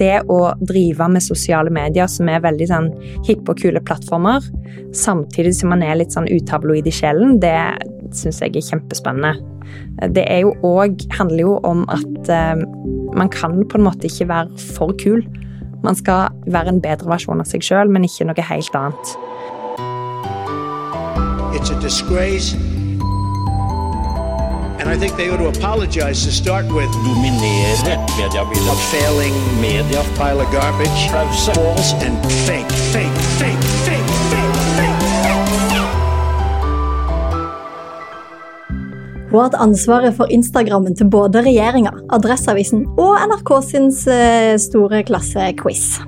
det å drive med sosiale medier som er veldig sånn hippe og kule plattformer, samtidig som man er litt sånn utabloid i sjelen, det syns jeg er kjempespennende. Det er jo òg handler jo om at eh, man kan på en måte ikke være for kul. Man skal være en bedre versjon av seg sjøl, men ikke noe helt annet. It's a disgrace. And I think they ought to apologize to start with. Dominere mediebildet. A failing media. Pile of garbage. False and fake, fake, fake, fake, fake, fake. Hun har hatt ansvaret for Instagrammen til både regjeringa, Adresseavisen og NRK sin eh, store klassequiz.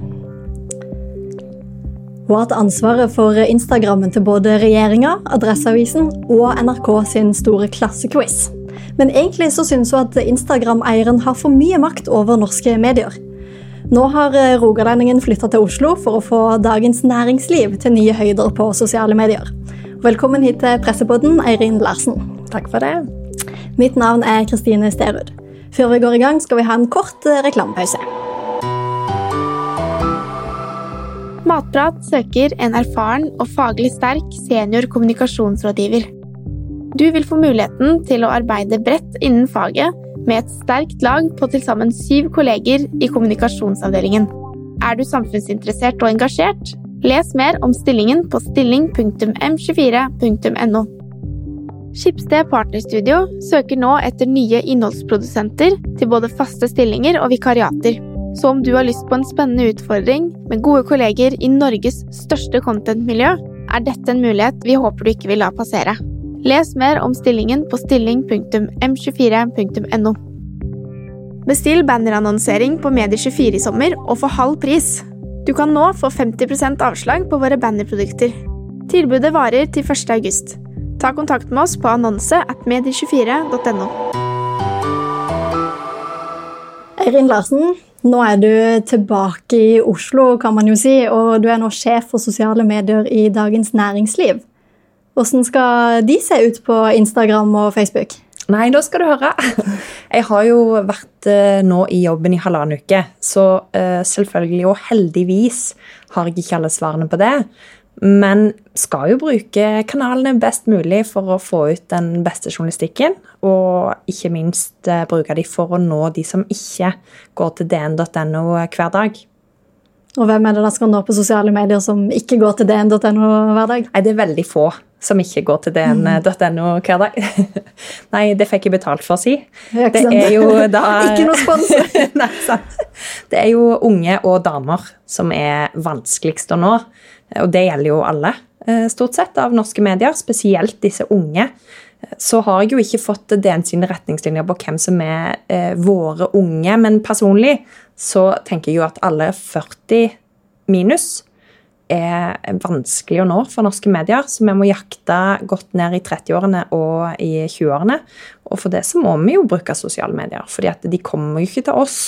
Hun har hatt ansvaret for Instagrammen til både regjeringa, Adresseavisen og NRK sin store klassequiz. Men egentlig så synes hun at Instagram-eieren har for mye makt over norske medier. Nå har eh, rogalendingen flytta til Oslo for å få Dagens Næringsliv til nye høyder på sosiale medier. Velkommen hit til Pressepodden, Eirin Larsen. Takk for det. Mitt navn er Kristine Sterud. Før vi går i gang, skal vi ha en kort eh, reklamepause. Matprat søker en erfaren og faglig sterk senior kommunikasjonsrådgiver. Du vil få muligheten til å arbeide bredt innen faget med et sterkt lag på til sammen syv kolleger i kommunikasjonsavdelingen. Er du samfunnsinteressert og engasjert? Les mer om stillingen på stilling.m24.no. Skipsted Partnerstudio søker nå etter nye innholdsprodusenter til både faste stillinger og vikariater. Så om du har lyst på en spennende utfordring med gode kolleger i Norges største contentmiljø, er dette en mulighet vi håper du ikke vil la passere. Les mer om stillingen på stilling.m24.no. Bestill bannerannonsering på Medie24 i sommer og få halv pris. Du kan nå få 50% avslag på våre bannerprodukter. Tilbudet varer til 1. august. Ta kontakt med oss på annonse at medie24.no. Eirin Larsen, nå er du tilbake i Oslo, kan man jo si, og du er nå sjef for sosiale medier i Dagens Næringsliv. Hvordan skal de se ut på Instagram og Facebook? Nei, da skal du høre. Jeg har jo vært uh, nå i jobben i halvannen uke, så uh, selvfølgelig og heldigvis har jeg ikke alle svarene på det. Men skal jo bruke kanalene best mulig for å få ut den beste journalistikken. Og ikke minst eh, bruke de for å nå de som ikke går til dn.no hver dag. Og hvem er det da skal nå på sosiale medier som ikke går til dn.no hver dag? Nei, Det er veldig få som ikke går til dn.no hver dag. Nei, det fikk jeg betalt for å si. Det er, det er jo da Ikke noe spons! Nei, sant. Det er jo unge og damer som er vanskeligst å nå. Og det gjelder jo alle, eh, stort sett, av norske medier. Spesielt disse unge. Så har jeg jo ikke fått DN sine retningslinjer på hvem som er eh, våre unge. Men personlig så tenker jeg jo at alle 40 minus er vanskelig å nå for norske medier. Så vi må jakte godt ned i 30-årene og i 20-årene. Og for det så må vi jo bruke sosiale medier. fordi at de kommer jo ikke til oss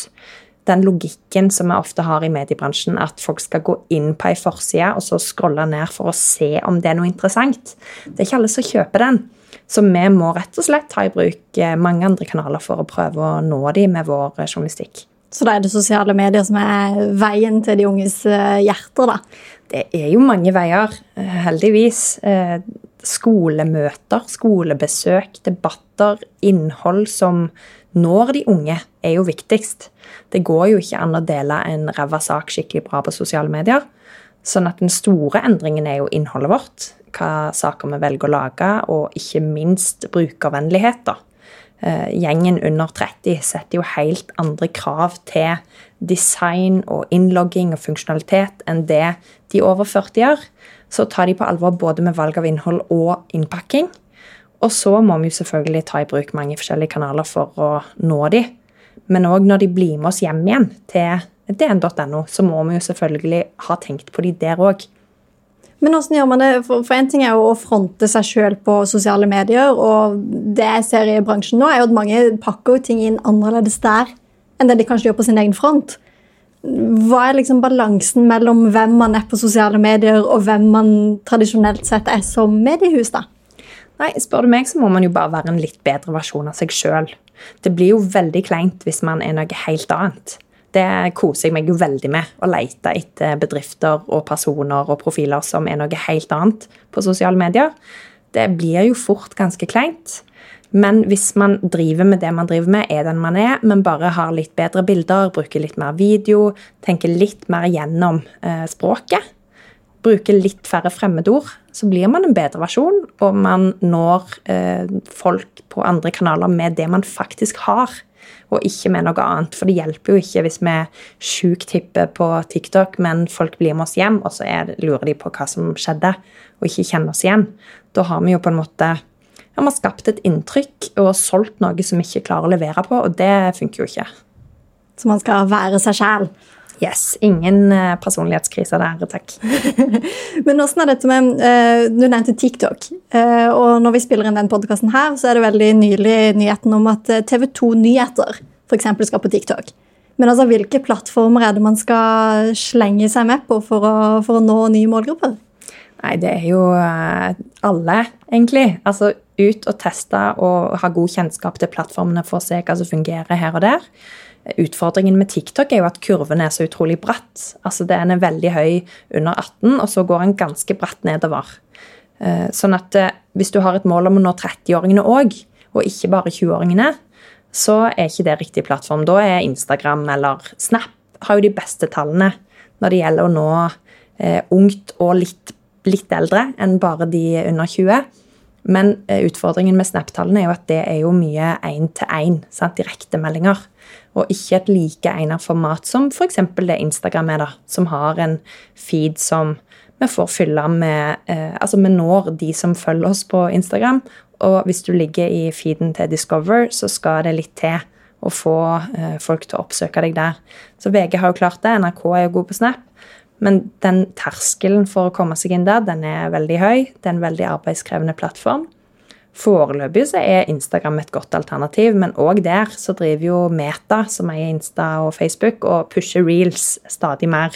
den logikken som vi ofte har i mediebransjen, at folk skal gå inn på ei forside og så scrolle ned for å se om det er noe interessant. Det er ikke alle som kjøper den. Så vi må rett og slett ta i bruk eh, mange andre kanaler for å prøve å nå dem med vår journalistikk. Så da er det sosiale medier som er veien til de unges eh, hjerter, da? Det er jo mange veier, heldigvis. Skolemøter, skolebesøk, debatter, innhold som når de unge, er jo viktigst. Det går jo ikke an å dele en ræva sak skikkelig bra på sosiale medier. Sånn at den store endringen er jo innholdet vårt. Hva saker vi velger å lage, og ikke minst brukervennlighet. da. Eh, gjengen under 30 setter jo helt andre krav til design og innlogging og funksjonalitet enn det de over 40 gjør. Så tar de på alvor både med valg av innhold og innpakking. Og så må vi jo selvfølgelig ta i bruk mange forskjellige kanaler for å nå de. Men òg når de blir med oss hjem igjen til dn.no, så må vi jo selvfølgelig ha tenkt på de der òg. Men hvordan gjør man det? For en ting er jo å fronte seg sjøl på sosiale medier. Og det jeg ser i bransjen nå, er jo at mange pakker ting inn annerledes der enn det de kanskje gjør på sin egen front. Hva er liksom balansen mellom hvem man er på sosiale medier, og hvem man tradisjonelt sett er som mediehus? da? Nei, spør du meg, så må man jo bare være en litt bedre versjon av seg sjøl. Det blir jo veldig kleint hvis man er noe helt annet. Det koser jeg meg jo veldig med. Å lete etter bedrifter og personer og profiler som er noe helt annet på sosiale medier. Det blir jo fort ganske kleint. Men hvis man driver med det man driver med, er den man er, men bare har litt bedre bilder, bruker litt mer video, tenker litt mer gjennom eh, språket, bruker litt færre fremmedord, så blir man en bedre versjon, og man når eh, folk på andre kanaler med det man faktisk har og ikke med noe annet. For det hjelper jo ikke hvis vi sjukt hipper på TikTok, men folk blir med oss hjem, og så er, lurer de på hva som skjedde, og ikke kjenner oss igjen. Da har vi jo på en måte ja, vi har skapt et inntrykk og solgt noe som vi ikke klarer å levere på, og det funker jo ikke. Så man skal være seg sjæl? Yes. Ingen eh, personlighetskrise der, takk. Men åssen er dette med uh, Du nevnte TikTok. Uh, og når vi spiller inn den podkasten her, så er det veldig nylig nyheten om at TV 2 Nyheter f.eks. skal på TikTok. Men altså, hvilke plattformer er det man skal slenge seg med på for å, for å nå nye målgrupper? Nei, det er jo alle, egentlig. Altså ut og teste og ha god kjennskap til plattformene for å se hva som fungerer her og der. Utfordringen med TikTok er jo at kurven er så utrolig bratt. Altså Den er veldig høy under 18, og så går den ganske bratt nedover. Eh, sånn at eh, hvis du har et mål om å nå 30-åringene òg, og ikke bare 20-åringene, så er ikke det riktig plattform. Da er Instagram eller Snap har jo de beste tallene når det gjelder å nå eh, ungt og litt, litt eldre enn bare de under 20. Men utfordringen med Snap-tallene er jo at det er jo mye én-til-én, direktemeldinger og ikke et like egnet format som f.eks. det Instagram er, da, som har en feed som vi får fylle med eh, Altså, vi når de som følger oss på Instagram, og hvis du ligger i feeden til Discover, så skal det litt til å få eh, folk til å oppsøke deg der. Så VG har jo klart det, NRK er jo god på Snap. Men den terskelen for å komme seg inn der, den er veldig høy. Det er en veldig arbeidskrevende plattform. Foreløpig så er Instagram et godt alternativ, men òg der så driver jo Meta, som eier Insta og Facebook, og pusher reels stadig mer.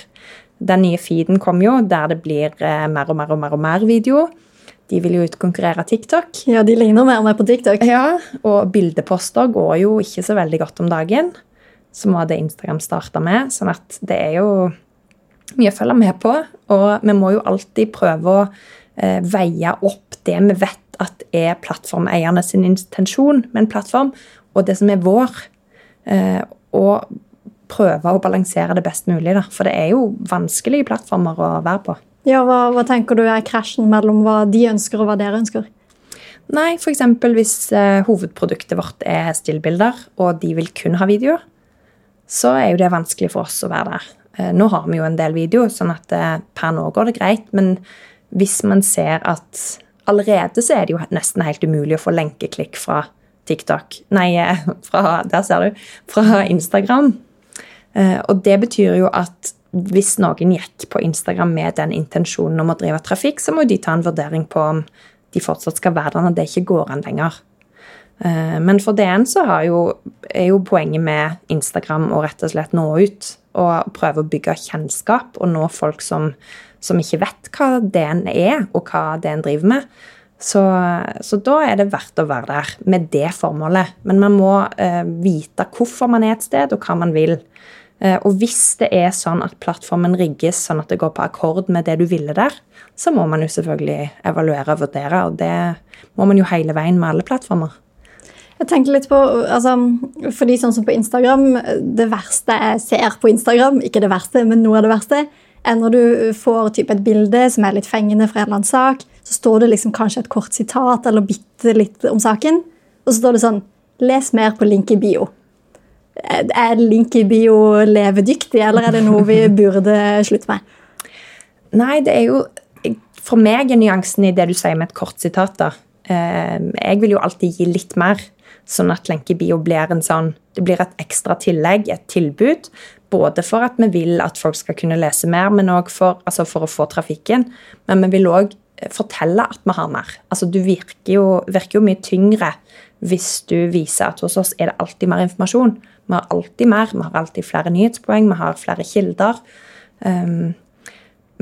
Den nye feeden kommer jo, der det blir eh, mer og mer og mer og mer video. De vil jo utkonkurrere TikTok. Ja, de ligner mer og mer på TikTok. Ja, Og bildeposter går jo ikke så veldig godt om dagen, som var det Instagram starta med. sånn at det er jo mye å følge med på. Og vi må jo alltid prøve å eh, veie opp det vi vet at er plattformeierne sin intensjon med en plattform, og det som er vår. Eh, og prøve å balansere det best mulig, da. For det er jo vanskelige plattformer å være på. Ja, hva, hva tenker du er krasjen mellom hva de ønsker og hva dere ønsker? Nei, f.eks. hvis eh, hovedproduktet vårt er stillbilder, og de vil kun ha videoer, så er jo det vanskelig for oss å være der. Eh, nå har vi jo en del video, sånn at eh, per nå går det greit. Men hvis man ser at allerede så er det jo nesten helt umulig å få lenkeklikk fra TikTok Nei, eh, fra, der ser du. Fra Instagram. Eh, og det betyr jo at hvis noen gikk på Instagram med den intensjonen om å drive trafikk, så må de ta en vurdering på om de fortsatt skal være der når det ikke går an lenger. Eh, men for DN så jo, er jo poenget med Instagram å rett og slett nå ut og prøve å bygge kjennskap og nå folk som som ikke vet hva DN er, og hva DN driver med. Så, så, da er det verdt å være der med det formålet. Men man må eh, vite hvorfor man er et sted, og hva man vil. Eh, og hvis det er sånn at plattformen rigges sånn at det går på akkord med det du ville der, så må man jo selvfølgelig evaluere og vurdere, og det må man jo hele veien med alle plattformer. Jeg tenker litt på, altså, fordi sånn som på Instagram, Det verste jeg ser på Instagram, ikke det verste, men noe av det verste, enn når du får et bilde som er litt fengende fra en eller annen sak. Så står det liksom kanskje et kort sitat eller bitte litt om saken. Og så står det sånn Les mer på link i bio. Er link i bio levedyktig, eller er det noe vi burde slutte med? Nei, det er jo For meg er nyansen i det du sier med et kort sitat. da. Eh, jeg vil jo alltid gi litt mer, sånn at lenkebio blir en sånn Det blir et ekstra tillegg, et tilbud, både for at vi vil at folk skal kunne lese mer, men òg for, altså for, å få trafikken. Men vi vil òg eh, fortelle at vi har mer. Altså, du virker jo, virker jo, mye tyngre hvis du viser at hos oss er det alltid mer informasjon. Vi har alltid mer, vi har alltid flere nyhetspoeng, vi har flere kilder. Um,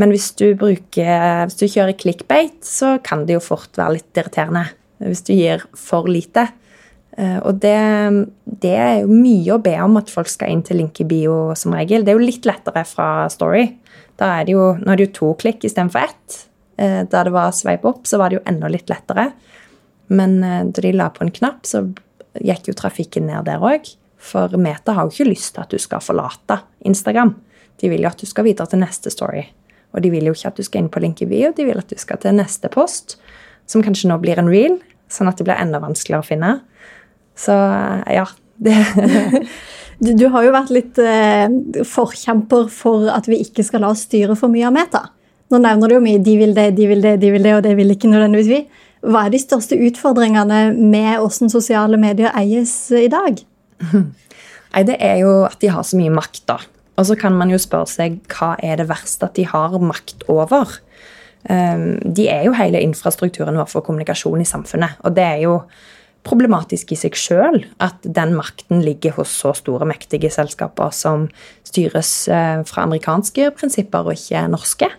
men hvis du, bruker, hvis du kjører clickbait, så kan det jo fort være litt irriterende. Hvis du gir for lite. Eh, og det, det, er jo mye å be om at folk skal inn til link i bio som regel. Det er jo litt lettere fra Story. Da er det jo, nå er det jo to klikk istedenfor ett. Eh, da det var sveip opp, så var det jo enda litt lettere. Men eh, da de la på en knapp, så gikk jo trafikken ned der òg. For Meta har jo ikke lyst til at du skal forlate Instagram. De vil jo at du skal videre til neste story. Og de vil jo ikke at du skal inn på link i bio, de vil at du skal til neste post, som kanskje nå blir en reel, sånn at det blir enda vanskeligere å finne. Så ja. Det du, du, har jo vært litt eh, forkjemper for at vi ikke skal la oss styre for mye av Meta. Nå nevner du jo mye 'de vil det, de vil det, de vil det', og det vil ikke nødvendigvis vi. Hva er de største utfordringene med hvordan sosiale medier eies i dag? Nei, Det er jo at de har så mye makt, da. Og så kan man jo spørre seg hva er det verste at de har makt over? Um, de er jo hele infrastrukturen vår for kommunikasjon i samfunnet. Og det er jo problematisk i seg sjøl at den makten ligger hos så store, mektige selskaper som styres eh, fra amerikanske prinsipper og ikke norske.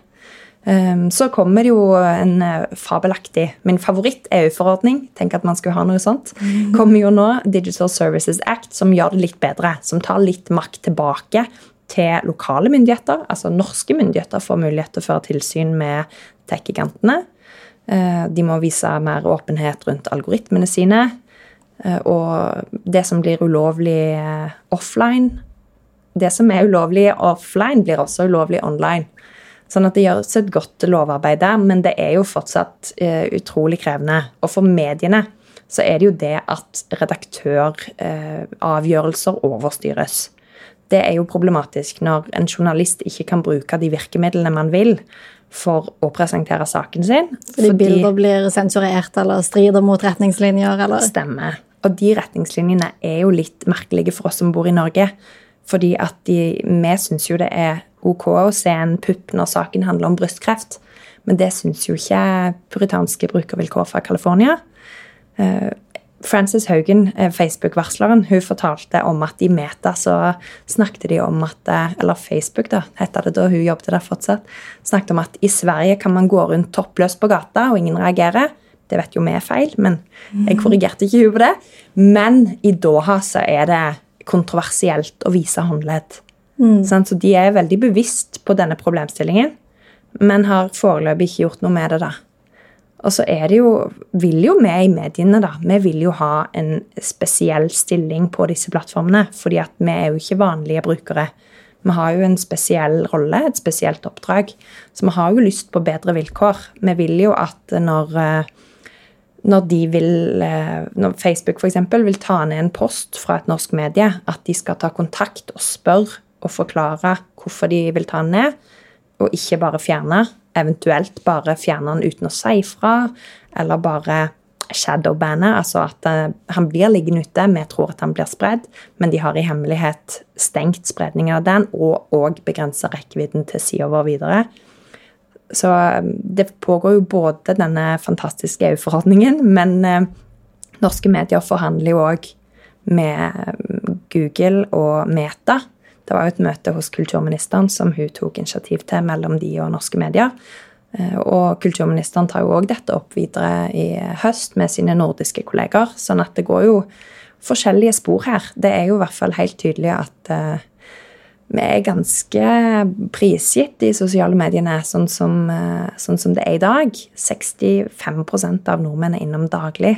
Ehm, så kommer det jo en eh, fabelaktig Min favoritt-EU-forordning, tenk at man skulle ha noe sånt, mm. kommer jo nå, Digital Services Act, som gjør det litt bedre. Som tar litt makt tilbake til lokale myndigheter. Altså norske myndigheter får mulighet til å føre tilsyn med tech-gigantene. Eh, de må vise mer åpenhet rundt algoritmene sine. Eh, og det som blir ulovlig eh, offline Det som er ulovlig offline, blir også ulovlig online. Sånn at det gjøres et godt lovarbeid der, men det er jo fortsatt utrolig krevende. Og for mediene så er det jo det at redaktøravgjørelser overstyres. Det er jo problematisk når en journalist ikke kan bruke de virkemidlene man vil for å presentere saken sin. Fordi, fordi bilder blir sensurert eller strider mot retningslinjer? eller? Stemmer. Og de retningslinjene er jo litt merkelige for oss som bor i Norge. Fordi at de, vi syns jo det er ok å se en pupp når saken handler om brystkreft. Men det syns jo ikke puritanske brukervilkår fra California. Frances Haugen, eh, Facebook-varsleren, hun fortalte om at i Meta så snakket de om at eh, Eller Facebook, da, heter det da hun jobbet der fortsatt. Snakket om at i Sverige kan man gå rundt toppløs på gata, og ingen reagerer. Det vet jo vi er feil, men jeg korrigerte ikke hun på det. Men i Doha så er det kontroversielt å vise håndledd. Mm. Så de er veldig bevisst på denne problemstillingen, men har foreløpig ikke gjort noe med det. da. Og så er det jo, vil jo vi i mediene, da. Vi vil jo ha en spesiell stilling på disse plattformene. fordi at vi er jo ikke vanlige brukere. Vi har jo en spesiell rolle, et spesielt oppdrag. Så vi har jo lyst på bedre vilkår. Vi vil jo at når, eh, når de vil eh, Når Facebook f.eks. vil ta ned en post fra et norsk medie, at de skal ta kontakt og spørre og forklare hvorfor de vil ta den ned, og ikke bare fjerne eventuelt bare fjerne den uten å si ifra, eller bare shadowbandet, altså at uh, han blir liggende ute. Vi tror at han blir spredd, men de har i hemmelighet stengt spredningen av den og òg begrensa rekkevidden til sida vår videre. Så um, det pågår jo både denne fantastiske EU-forordningen, men uh, norske medier forhandler jo òg med Google og Meta det var jo et møte hos kulturministeren som hun tok initiativ til mellom de og norske medier. Eh, og kulturministeren tar jo òg dette opp videre i høst med sine nordiske kolleger. Sånn at det går jo forskjellige spor her. Det er jo i hvert fall helt tydelig at uh, vi er ganske prisgitt i sosiale mediene sånn som, uh, sånn som det er i dag. 65% av nordmenn er innom daglig.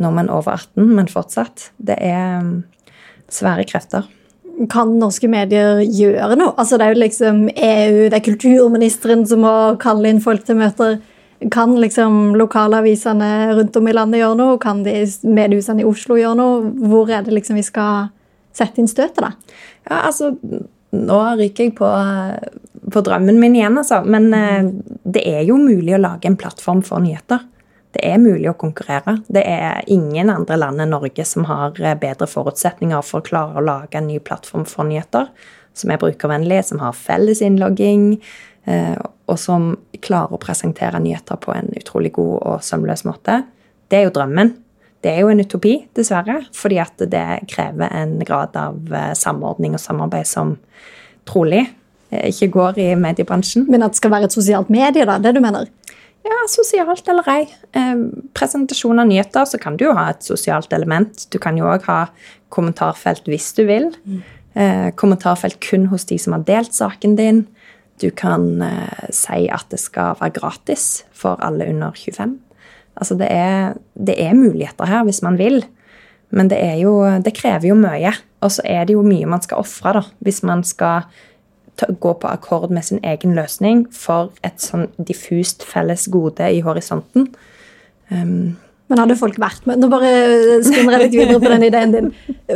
Nordmenn over 18, men fortsatt. Det er um, svære krefter kan norske medier gjøre noe? Altså, det er jo liksom EU, det er kulturministeren som må kalle inn folk til møter. Kan liksom lokalavisene rundt om i landet gjøre noe? Kan de mediehusene i Oslo gjøre noe? Hvor er det liksom vi skal sette inn støtet, da? Ja, altså, nå ryker jeg på, på drømmen min igjen, altså. Men mm. det er jo mulig å lage en plattform for nyheter. Det er mulig å konkurrere. Det er ingen andre land enn Norge som har eh, bedre forutsetninger for å klare å lage en ny plattform for nyheter, som er brukervennlig, som har felles innlogging, eh, og som klarer å presentere nyheter på en utrolig god og sømløs måte. Det er jo drømmen. Det er jo en utopi, dessverre, fordi at det krever en grad av eh, samordning og samarbeid som trolig ikke går i mediebransjen. Men at det skal være et sosialt medie, da? Det du mener? Ja, sosialt eller ei. Eh, presentasjon av nyheter, så kan du jo ha et sosialt element. Du kan jo òg ha kommentarfelt hvis du vil. Eh, kommentarfelt kun hos de som har delt saken din. Du kan eh, si at det skal være gratis for alle under 25. Altså det er, det er muligheter her hvis man vil, men det, er jo, det krever jo mye. Og så er det jo mye man skal ofre hvis man skal gå på akkord med sin egen løsning for et sånn diffust felles gode i horisonten. Um, men hadde folk vært med Nå bare spinner jeg litt videre på den ideen din.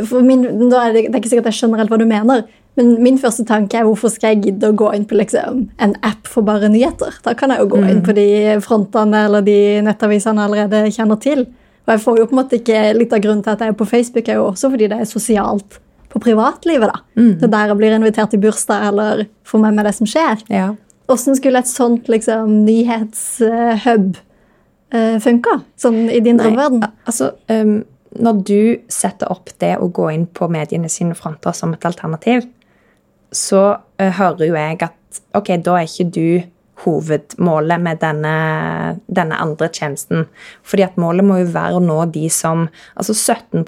For min, da er det, det er ikke sikkert jeg skjønner helt hva du mener. Men min første tanke er hvorfor skal jeg gidde å gå inn på liksom, en app for bare nyheter? Da kan jeg jo gå inn mm. på de frontene eller de nettavisene jeg allerede kjenner til. Og jeg får jo på en måte ikke Litt av grunnen til at jeg er på Facebook, er jo også fordi det er sosialt på privatlivet. da. Mm. Det der jeg blir invitert til bursdag eller får med meg det som skjer. Ja. Hvordan skulle et sånt liksom, nyhetshub uh, funka, sånn i din drømmeverden? Altså, um, når du setter opp det å gå inn på mediene sine fronter som et alternativ, så uh, hører jo jeg at ok, da er ikke du hovedmålet med denne, denne, andre tjenesten. Fordi at målet må jo være å nå de som Altså 17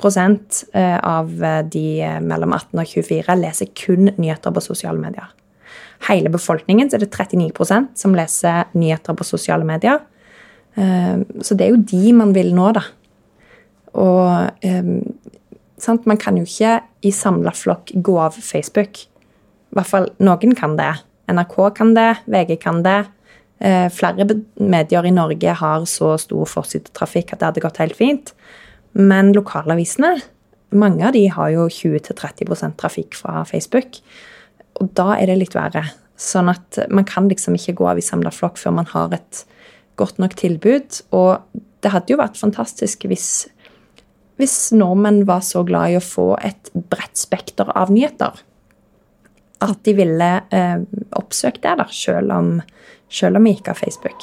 eh, av de mellom 18 og 24 leser kun nyheter på sosiale medier. Hele befolkningen så er det 39% som leser nyheter på sosiale medier. Eh, så det er jo de man vil nå, da. Og sant? Man kan jo ikke i samla flokk gå av Facebook. I hvert fall noen kan det. NRK kan det, VG kan det. Eh, flere medier i Norge har så stor forsidetrafikk at det hadde gått helt fint. Men lokalavisene, mange av de har jo 20-30% trafikk fra Facebook. Og da er det litt verre. Sånn at man kan liksom ikke gå av i samla flokk før man har et godt nok tilbud. Og det hadde jo vært fantastisk hvis, hvis nordmenn var så glad i å få et bredt spekter av nyheter at de ville eh, oppsøkt det, da, selv om, selv om vi gikk av Facebook.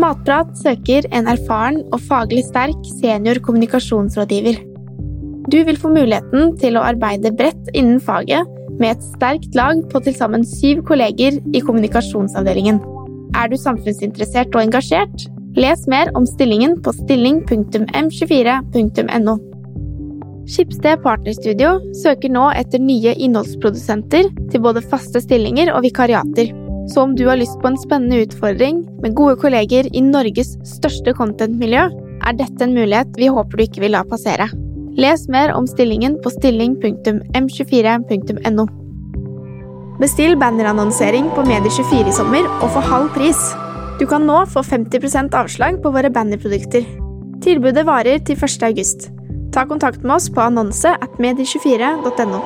Matprat søker en erfaren og faglig sterk senior kommunikasjonsrådgiver. Du vil få muligheten til å arbeide bredt innen faget med et sterkt lag på til sammen syv kolleger i kommunikasjonsavdelingen. Er du samfunnsinteressert og engasjert? Les mer om stillingen på stilling.m24.no. Skipsted Partnerstudio søker nå etter nye innholdsprodusenter til både faste stillinger og vikariater. Så om du har lyst på en spennende utfordring med gode kolleger i Norges største contentmiljø, er dette en mulighet vi håper du ikke vil la passere. Les mer om stillingen på stilling.m24.no. Bestill bannerannonsering på Medie24 i sommer og få halv pris. Du kan nå få 50% avslag på våre bannerprodukter. Tilbudet varer til 1. august. Ta kontakt med oss på annonse at medie24.no.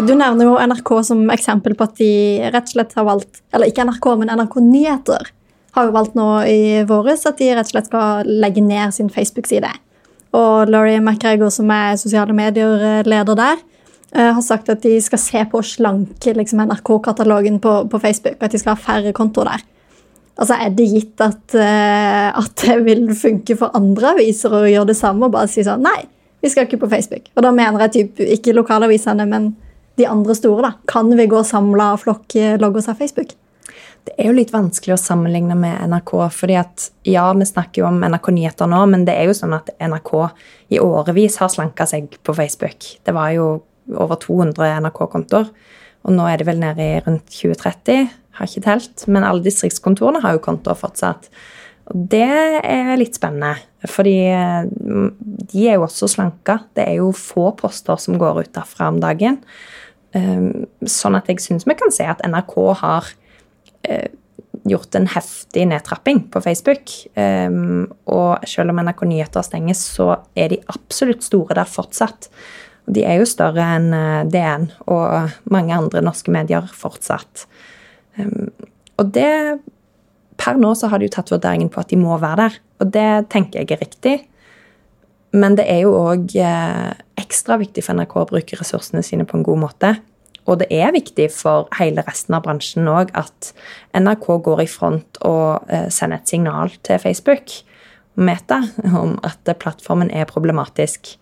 Du nevner jo NRK som eksempel på at de rett og slett har valgt Eller ikke NRK, men NRK Nyheter har jo valgt nå i våres at de rett og slett skal legge ned sin Facebook-side. Og Laurie McGregor, som er sosiale medier-leder der, eh, har sagt at de skal se på å slanke liksom, NRK-katalogen på, på, Facebook. At de skal ha færre kontoer der. Altså, Er det gitt at, uh, at, det vil funke for andre aviser å gjøre det samme og bare si sånn Nei, vi skal ikke på Facebook. Og da mener jeg typ, ikke lokalavisene, men de andre store. da. Kan vi gå samla flokk logg oss av Facebook? Det er jo litt vanskelig å sammenligne med NRK. fordi at ja, vi snakker jo om NRK Nyheter nå, men det er jo sånn at NRK i årevis har slanka seg på Facebook. Det var jo over 200 NRK-kontoer, og nå er det vel nede i rundt 2030 har ikke telt, men alle distriktskontorene har jo kontoer fortsatt. Og det er litt spennende, fordi mm, de er jo også slanka. Det er jo få poster som går ut derfra om dagen. Ehm, sånn at jeg syns vi kan se at NRK har eh, gjort en heftig nedtrapping på Facebook. Ehm, og selv om NRK Nyheter stenges, så er de absolutt store der fortsatt. De er jo større enn eh, DN og mange andre norske medier fortsatt. Um, og det Per nå så har de jo tatt vurderingen på at de må være der, og det tenker jeg er riktig. Men det er jo òg eh, ekstra viktig for NRK å bruke ressursene sine på en god måte. Og det er viktig for hele resten av bransjen òg at NRK går i front og eh, sender et signal til Facebook, Meta, om at plattformen er problematisk.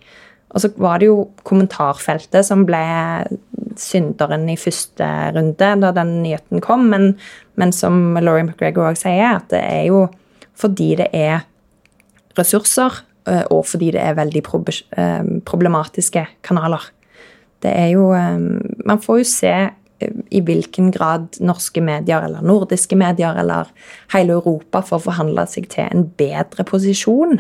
Og så var det jo kommentarfeltet som ble synderen i første runde da den nyheten kom. Men, men som Laurie McGregor også sier, at det er jo fordi det er ressurser, eh, og fordi det er veldig eh, problematiske kanaler. Det er jo Man får jo se i hvilken grad norske medier eller nordiske medier eller hele Europa får forhandle seg til en bedre posisjon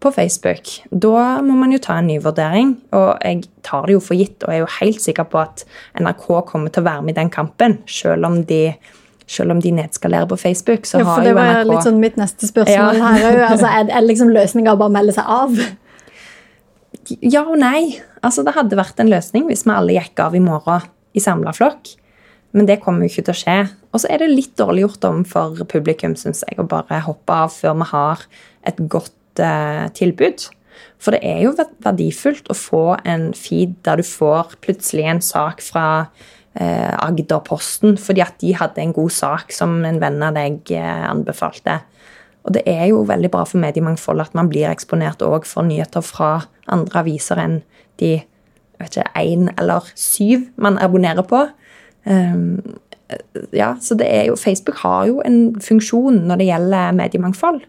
på Facebook. Da må man jo ta en ny vurdering. Og jeg tar det jo for gitt og er jo helt sikker på at NRK kommer til å være med i den kampen, selv om de, selv om de nedskalerer på Facebook. Så ja, for det var litt sånn mitt neste spørsmål ja. her òg. Altså, er, er liksom løsninga å bare melde seg av? Ja og nei. Altså, det hadde vært en løsning hvis vi alle gikk av i morgen i samla flokk. Men det kommer jo ikke til å skje. Og så er det litt dårlig gjort om for publikum, syns jeg, å bare hoppe av før vi har et godt tilbud. For det er jo verdifullt å få en feed der du får plutselig en sak fra eh, Agderposten fordi at de hadde en god sak som en venn av deg eh, anbefalte. Og det er jo veldig bra for mediemangfold at man blir eksponert òg for nyheter fra andre aviser enn de vet ikke, én eller syv man abonnerer på. Um, ja, så det er jo, Facebook har jo en funksjon når det gjelder mediemangfold.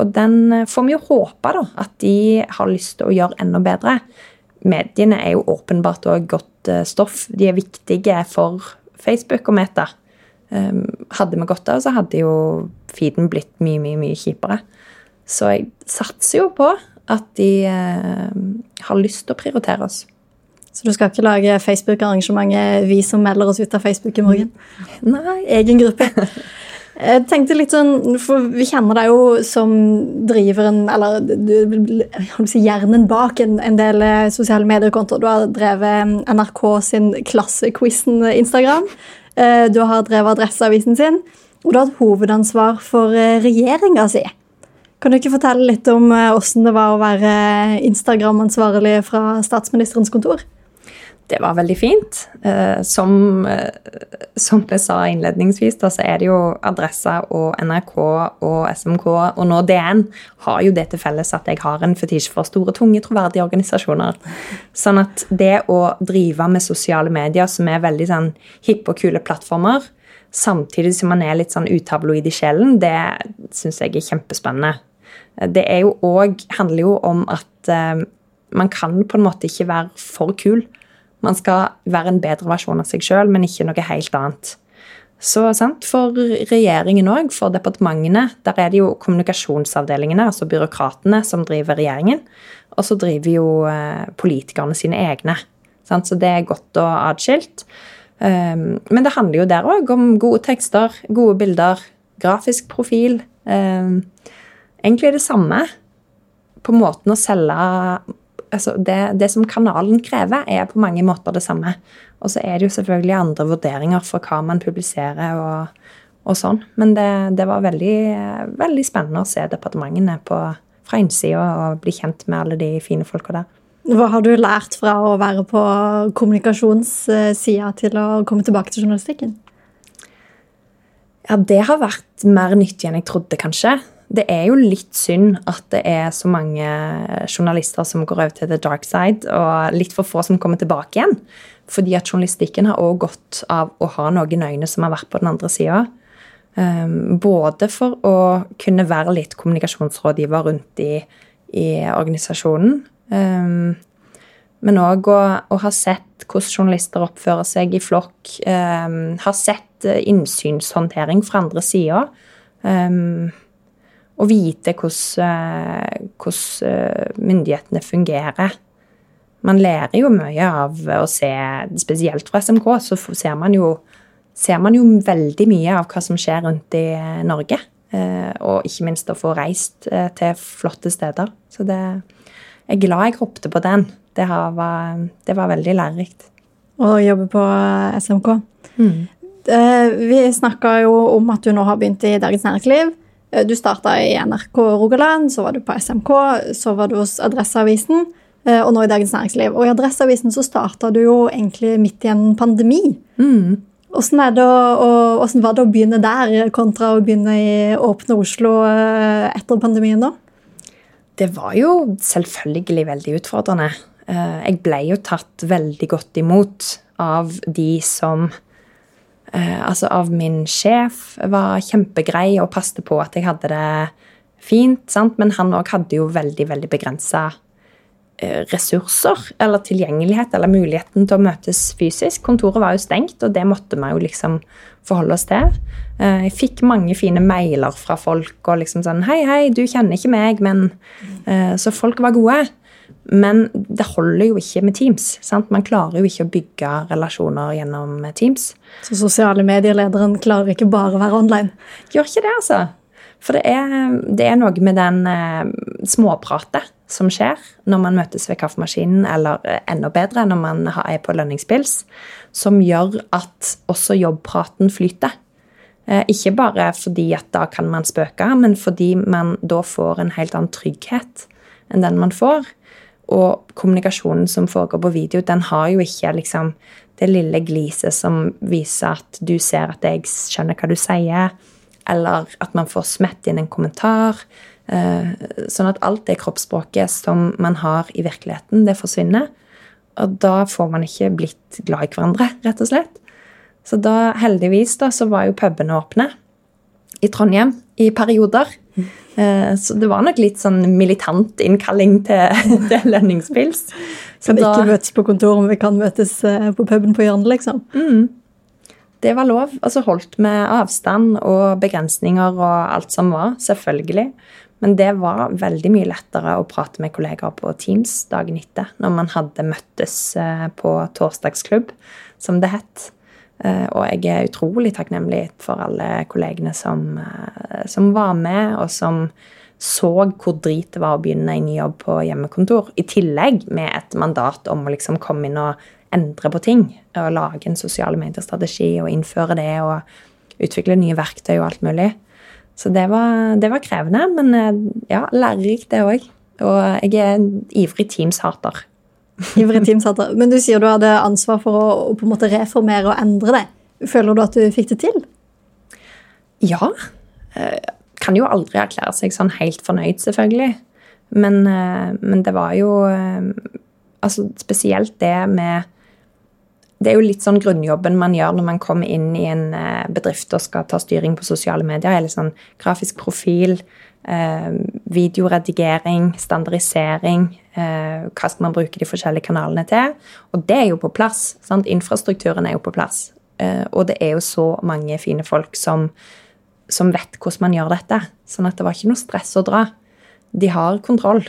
Og den eh, får vi jo håpe da, at de har lyst til å gjøre enda bedre. Mediene er jo åpenbart òg godt eh, stoff. De er viktige for Facebook og Meta. Ehm, hadde vi gått av, så hadde jo feeden blitt mye, mye, mye kjipere. Så jeg satser jo på at de eh, har lyst til å prioritere oss. Så du skal ikke lage Facebook-arrangementet 'Vi som melder oss ut av Facebook i morgen'? Nei. Egen gruppe. Jeg tenkte litt sånn, for Vi kjenner deg jo som driveren, eller si, hjernen bak en, en del eh, sosiale mediekontoer. Du har drevet NRK sin Klassequizen Instagram. Eh, du har drevet Adresseavisen sin. Og du har hatt hovedansvar for eh, regjeringa si. Kan du ikke fortelle litt om åssen det var å være Instagram-ansvarlig fra statsministerens kontor? Det var veldig fint. Eh, som, eh, som jeg sa innledningsvis, da, så er det jo Adressa og NRK og SMK og nå DN har jo det til felles at jeg har en fetisj for store, tunge, troverdige organisasjoner. Sånn at det å drive med sosiale medier som er veldig sånn hippe og kule plattformer, samtidig som man er litt sånn utabloid i sjelen, det syns jeg er kjempespennende. Det er jo òg handler jo om at eh, man kan på en måte ikke være for kul. Man skal være en bedre versjon av seg sjøl, men ikke noe helt annet. Så sant, For regjeringen òg, for departementene, der er det jo kommunikasjonsavdelingene, altså byråkratene, som driver regjeringen. Og så driver jo eh, politikerne sine egne. Sant? Så det er godt og atskilt. Um, men det handler jo der òg om gode tekster, gode bilder, grafisk profil. Um, egentlig er det samme på måten å selge altså det, det, som kanalen krever, er på mange måter det samme. Og så er det jo selvfølgelig andre vurderinger for hva man publiserer og, og sånn. Men det, det var veldig, veldig, spennende å se departementene på, fra innsida og bli kjent med alle de fine folka der. Hva har du lært fra å være på kommunikasjonssida til å komme tilbake til journalistikken? Ja, det har vært mer nyttig enn jeg trodde, kanskje det er jo litt synd at det er så mange journalister som går over til the dark side, og litt for få som kommer tilbake igjen. Fordi at journalistikken har òg godt av å ha noen øyne som har vært på den andre sida. Um, både for å kunne være litt kommunikasjonsrådgiver rundt i, i organisasjonen. Um, men òg å, å, ha sett hvordan journalister oppfører seg i flokk. Um, har sett innsynshåndtering fra andre sida. Um, å vite hvordan, hvordan eh, myndighetene fungerer. Man lærer jo mye av å se, spesielt fra SMK, så ser man jo, ser man jo veldig mye av hva som skjer rundt i Norge. Eh, og ikke minst å få reist eh, til flotte steder. Så det, jeg er glad jeg hoppet på den. Det, var, det var veldig lærerikt. Å jobbe på SMK. Mm. Vi snakka jo om at du nå har begynt i Dagens Næringsliv. Eh, du starta i NRK Rogaland, så var du på SMK, så var du hos Adresseavisen, eh, og nå i Dagens Næringsliv. Og i Adresseavisen så starta du jo egentlig midt i en pandemi. Mm. Hvordan, å, hvordan, var det å begynne der, kontra å begynne i åpne Oslo eh, etter pandemien da? Det var jo selvfølgelig veldig utfordrende. Jeg ble jo tatt veldig godt imot av de som Altså av min sjef var kjempegrei og passte på at jeg hadde det fint, sant? men han òg hadde jo veldig, veldig begrensa eh, ressurser eller tilgjengelighet eller muligheten til å møtes fysisk. Kontoret var jo stengt, og det måtte vi jo liksom forholde oss til. Eh, jeg fikk mange fine mailer fra folk og liksom sånn Hei, hei, du kjenner ikke meg, men eh, Så folk var gode. Men det holder jo ikke med Teams. sant? Man klarer jo ikke å bygge relasjoner gjennom Teams. Så sosiale medielederen klarer ikke bare å være online? Gjør ikke det, altså. For det er, det er noe med den eh, småpratet som skjer når man møtes ved kaffemaskinen, eller eh, enda bedre når man er på lønningspils, som gjør at også jobbpraten flyter. Eh, ikke bare fordi at da kan man spøke, men fordi man da får en helt annen trygghet enn den man får. Og kommunikasjonen som foregår på video, den har jo ikke liksom det lille gliset som viser at du ser at jeg skjønner hva du sier, eller at man får smett inn en kommentar. Eh, sånn at alt det kroppsspråket som man har i virkeligheten, det forsvinner. Og da får man ikke blitt glad i hverandre, rett og slett. Så da, heldigvis, da, så var jo pubene åpne i Trondheim i perioder. Eh, så det var nok litt sånn militant innkalling til, til lønningspils. Så kan da, ikke møtes på kontoret, men vi kan møtes eh, på puben på hjørnet, liksom. Mm, det var lov. Altså holdt med avstand og begrensninger og alt som var, selvfølgelig. Men det var veldig mye lettere å prate med kollegaer på Teams dagen etter, når man hadde møttes eh, på torsdagsklubb, som det het. Eh, og jeg er utrolig takknemlig for alle kollegene som, eh, som, var med, og som så hvor drit det var å begynne en ny jobb på hjemmekontor. I tillegg med et mandat om å liksom komme inn og endre på ting. Og lage en sosiale medier-strategi og innføre det og utvikle nye verktøy og alt mulig. Så det var, det var krevende, men eh, ja, lærerikt, det òg. Og jeg er en ivrig Teams-hater. Ivrig teamsetter. Men du sier du hadde ansvar for å, å, på en måte reformere og endre det. Føler du at du fikk det til? Ja. Eh, kan jo aldri erklære seg sånn helt fornøyd, selvfølgelig. Men, eh, men det var jo eh, Altså spesielt det med det er jo litt sånn grunnjobben man gjør når man kommer inn i en bedrift og skal ta styring på sosiale medier. Eller sånn grafisk profil, videoredigering, standardisering, Eh, hva skal man bruke de forskjellige kanalene til? Og det er jo på plass. Sant? Infrastrukturen er jo på plass. Eh, og det er jo så mange fine folk som, som vet hvordan man gjør dette. Sånn at det var ikke noe stress å dra. De har kontroll.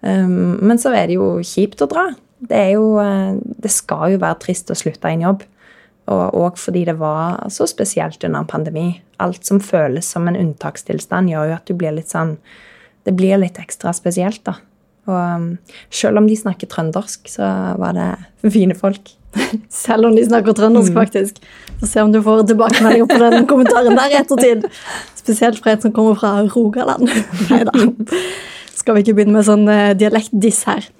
Um, men så er det jo kjipt å dra. Det, er jo, eh, det skal jo være trist å slutte i en jobb. Og òg fordi det var så spesielt under en pandemi. Alt som føles som en unntakstilstand, gjør jo at du blir litt sånn Det blir litt ekstra spesielt, da. Og um, selv om de snakker trøndersk, så var det fine folk. Selv om de snakker trøndersk, mm. faktisk. Få se om du får tilbakemeldinger på den kommentaren der i ettertid. Spesielt fra en som kommer fra Rogaland. Nei da. Skal vi ikke begynne med sånn uh, dialektdiss her.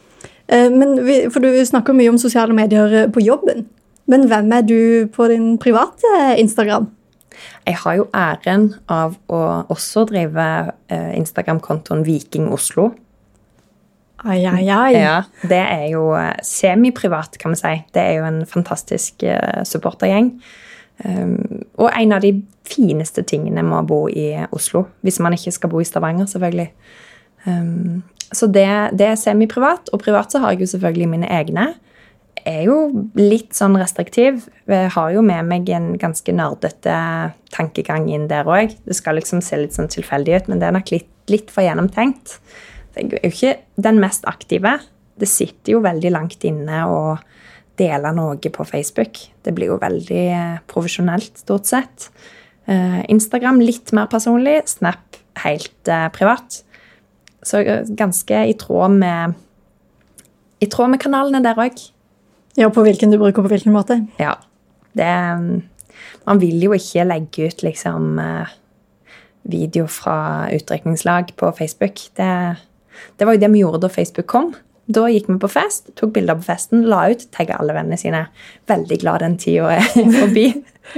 Uh, men vi, for du snakker mye om sosiale medier uh, på jobben. Men hvem er du på din private Instagram? Jeg har jo æren av å også drive Instagram-kontoen Viking Oslo. Ai, ai, ai. Ja, det er jo eh, semiprivat, kan vi si. Det er jo en fantastisk supportergjeng. Um, og en av de fineste tingene med å bo i Oslo. Hvis man ikke skal bo i Stavanger, selvfølgelig. Um, så det, det er semiprivat. Og privat så har jeg jo selvfølgelig mine egne. Jeg er jo litt sånn restriktiv. Jeg har jo med meg en ganske nerdete tankegang inn der òg. Det skal liksom se litt sånn tilfeldig ut, men det er nok litt, litt for gjennomtenkt. Jeg er jo ikke den mest aktive. Det sitter jo veldig langt inne å dele noe på Facebook. Det blir jo veldig eh, profesjonelt, stort sett. Eh, Instagram litt mer personlig. Snap helt eh, privat. Så ganske i tråd med I tråd med kanalene der òg. Ja, på hvilken du bruker på hvilken måte? Ja. Det Man vil jo ikke legge ut liksom video fra utdrikningslag på Facebook. Det det var jo det vi gjorde da Facebook kom. Da gikk vi på fest, tok bilder på festen, la ut, tagga alle vennene sine. Veldig glad den tida er forbi.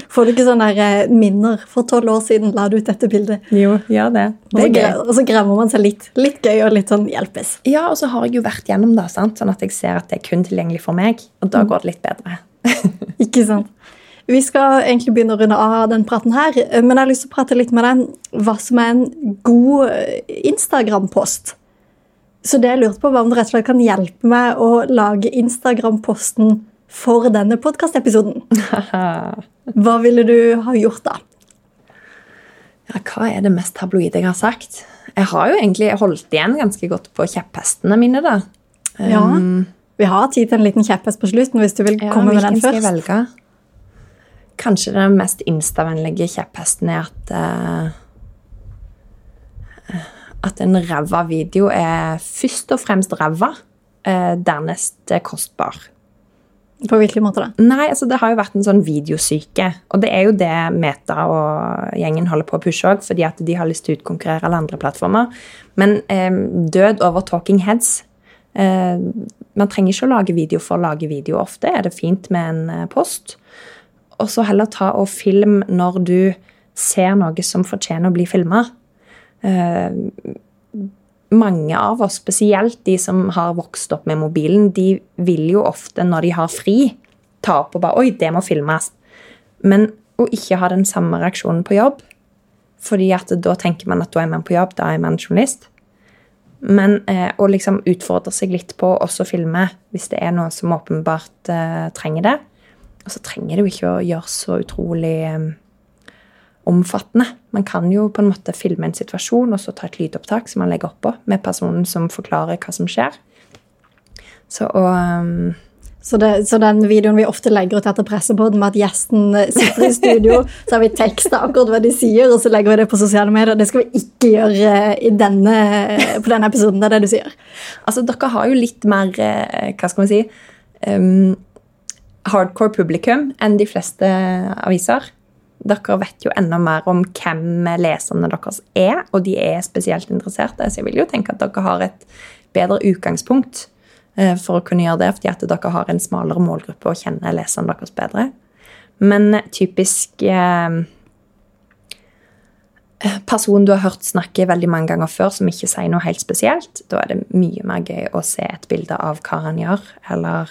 Får du ikke sånne eh, minner? For tolv år siden la du ut dette bildet. Jo, gjør det. Og Det så, er gøy. og så gremmer man seg litt. Litt gøy og litt sånn hjelpes. Ja, og så har jeg jo vært gjennom det, sant? sånn at jeg ser at det er kun tilgjengelig for meg. Og da går det litt bedre. Ikke sant? Vi skal egentlig begynne å runde av den praten her, men jeg har lyst til å prate litt med deg hva som er en god eh, Instagram-post. Så det jeg lurte på, var om du rett og slett kan hjelpe meg å lage Instagram-posten for denne podkastepisoden. Hva ville du ha gjort da? Ja, hva er det mest tabloide jeg har sagt? Jeg har jo egentlig holdt igjen ganske godt på kjepphestene mine, da. Ja, Vi har tid til en liten kjepphest på slutten hvis du vil Ja, komme med den hvilken skal jeg velge? Kanskje den mest instavennlige kjepphesten er at eh, At en ræva video er først og fremst ræva, eh, dernest kostbar. På hvilken måte da? Nei, altså det har jo vært en sånn videosyke. Og det er jo det Meta og gjengen holder på å pushe òg, fordi at de har lyst til å utkonkurrere alle andre plattformer. Men eh, død over talking heads. Eh, man trenger ikke å lage video for å lage video. Ofte er det fint med en eh, post. Og så heller ta og film når du ser noe som fortjener å bli filma. Mange av oss, spesielt de som har vokst opp med mobilen, de vil jo ofte, når de har fri, ta opp og bare Oi, det må filmes. Men å ikke ha den samme reaksjonen på jobb. Fordi at da tenker man at da er man på jobb, da er man journalist. Men eh, å liksom utfordre seg litt på å også filme hvis det er noe som åpenbart eh, trenger det. Og så trenger det jo ikke å gjøre så utrolig eh, omfattende. Man kan jo på en måte filme en situasjon og så ta et lydopptak som man legger oppå, med personen som forklarer hva som skjer. Så å um, Så, det, så den videoen vi ofte legger ut etter pressepodden med at gjesten sitter i studio, så har vi teksta akkurat hva de sier, og så legger vi det på sosiale medier. Det skal vi ikke gjøre i denne, på denne episoden. Det er det du sier. Altså, dere har jo litt mer eh, Hva skal man si um, Hardcore publikum enn de fleste aviser. Dere vet jo enda mer om hvem leserne deres er, og de er spesielt interesserte. Så jeg vil jo tenke at dere har et bedre utgangspunkt eh, for å kunne gjøre det, fordi at dere har en smalere målgruppe og kjenner leserne deres bedre. Men typisk eh, person du har hørt snakke veldig mange ganger før, som ikke sier noe helt spesielt, da er det mye mer gøy å se et bilde av hva han gjør, eller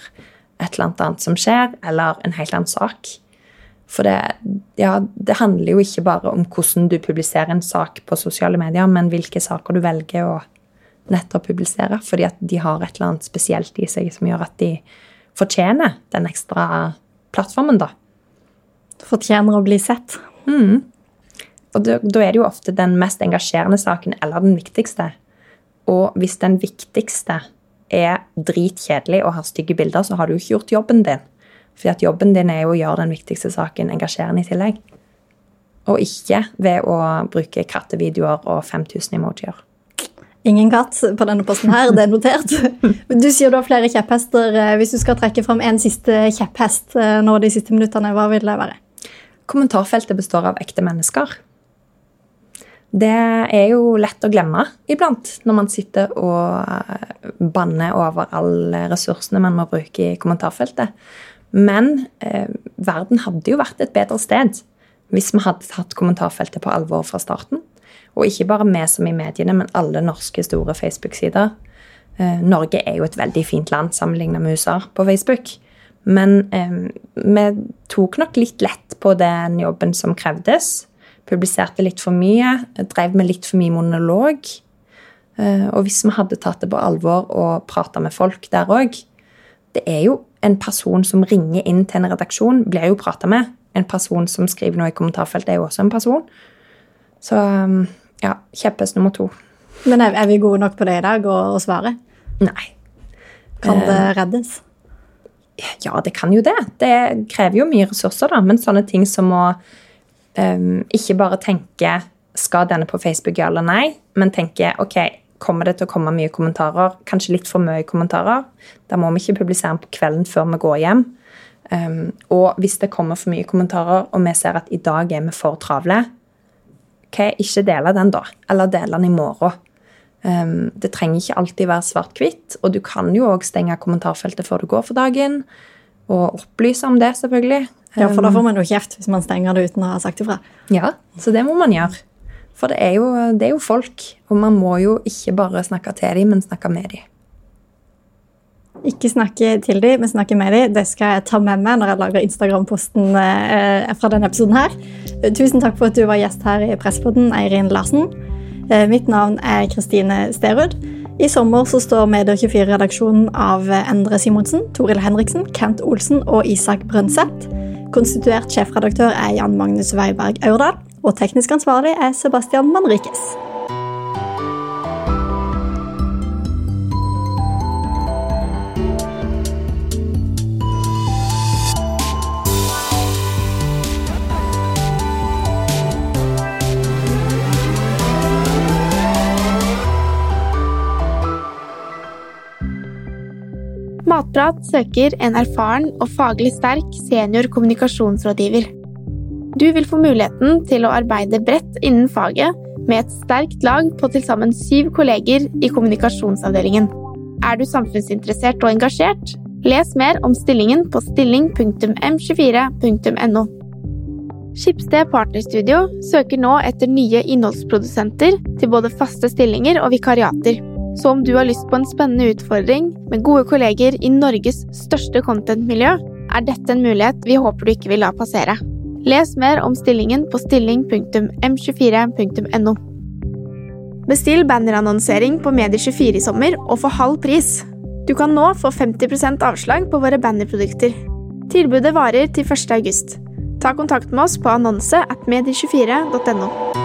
et eller annet som skjer, eller en helt annen sak. For det, ja, det handler jo ikke bare om hvordan du publiserer en sak på sosiale medier, men hvilke saker du velger å nettopp publisere, fordi at de har et eller annet spesielt i seg som gjør at de fortjener den ekstra plattformen, da. Fortjener å bli sett. Og da, da er det jo ofte den mest engasjerende saken eller den viktigste. Og hvis den viktigste er dritkjedelig og har stygge bilder, så har du jo ikke gjort jobben din. Fordi at jobben din er jo å gjøre den viktigste saken engasjerende i tillegg. Og ikke ved å bruke kattevideoer og 5000 emojier. Ingen katt på denne posten her, det er notert. Du sier du har flere kjepphester. Eh, Hvis du skal trekke fram en siste kjepphest eh, nå de siste minuttene, hva vil det være? Kommentarfeltet består av ekte mennesker. Det er jo lett å glemme iblant når man sitter og eh, banner over alle ressursene man må bruke i kommentarfeltet. Men eh, verden hadde jo vært et bedre sted hvis vi hadde tatt kommentarfeltet på alvor fra starten. Og ikke bare vi som i mediene, men alle norske store Facebook-sider. Eh, Norge er jo et veldig fint land sammenlignet med USA på Facebook. Men eh, vi tok nok litt lett på den jobben som krevdes. Publiserte litt for mye, drev med litt for mye monolog. Eh, og hvis vi hadde tatt det på alvor og prata med folk der òg Det er jo en person som ringer inn til en redaksjon, blir jo prata med. En person som skriver noe i kommentarfeltet, er jo også en person. Så um, ja, kjepphest nummer to. Men er, vi gode nok på det i dag å, svare? Nei. Kan det reddes? Ja, det kan jo det. Det krever jo mye ressurser, da. Men sånne ting som å um, ikke bare tenke skal denne på Facebook, ja eller nei, men tenke ok, kommer det til å komme mye kommentarer? Kanskje litt for mye kommentarer. Da må vi ikke publisere den på kvelden før vi går hjem. Um, og hvis det kommer for mye kommentarer, og vi ser at i dag er vi for travle, okay, ikke dele den da. Eller dele den i morgen. Um, det trenger ikke alltid være svart-hvitt, og du kan jo òg stenge kommentarfeltet før du går for dagen. Og opplyse om det, selvfølgelig. Ja, for da får man jo kjeft hvis man stenger det uten å ha sagt ifra. Ja, så det må man gjøre. For det er, jo, det er jo folk, og man må jo ikke bare snakke til dem, men snakke med dem. Ikke snakke til dem, men snakke med dem. Det skal jeg ta med meg når jeg lager Instagram-posten eh, fra denne episoden. her. Tusen takk for at du var gjest her i Presspodden, Eirin Larsen. Eh, mitt navn er Kristine Sterud. I sommer så står Medier24-redaksjonen av Endre Simonsen, Toril Henriksen, Kent Olsen og Isak Brønseth. Konstituert sjefredaktør er Jan Magnus Weiberg Aurdal, og teknisk ansvarlig er Sebastian Manrikes. Matprat søker en erfaren og faglig sterk senior kommunikasjonsrådgiver. Du vil få muligheten til å arbeide bredt innen faget med et sterkt lag på til sammen syv kolleger i kommunikasjonsavdelingen. Er du samfunnsinteressert og engasjert? Les mer om stillingen på stilling.m24.no. Skipsted Partnerstudio søker nå etter nye innholdsprodusenter til både faste stillinger og vikariater. Så om du har lyst på en spennende utfordring med gode kolleger i Norges største contentmiljø, er dette en mulighet vi håper du ikke vil la passere. Les mer om stillingen på stilling.m24.no. Bestill bannerannonsering på Medie24 i sommer og få halv pris. Du kan nå få 50% avslag på våre bannerprodukter. Tilbudet varer til 1. august. Ta kontakt med oss på annonse at medie24.no.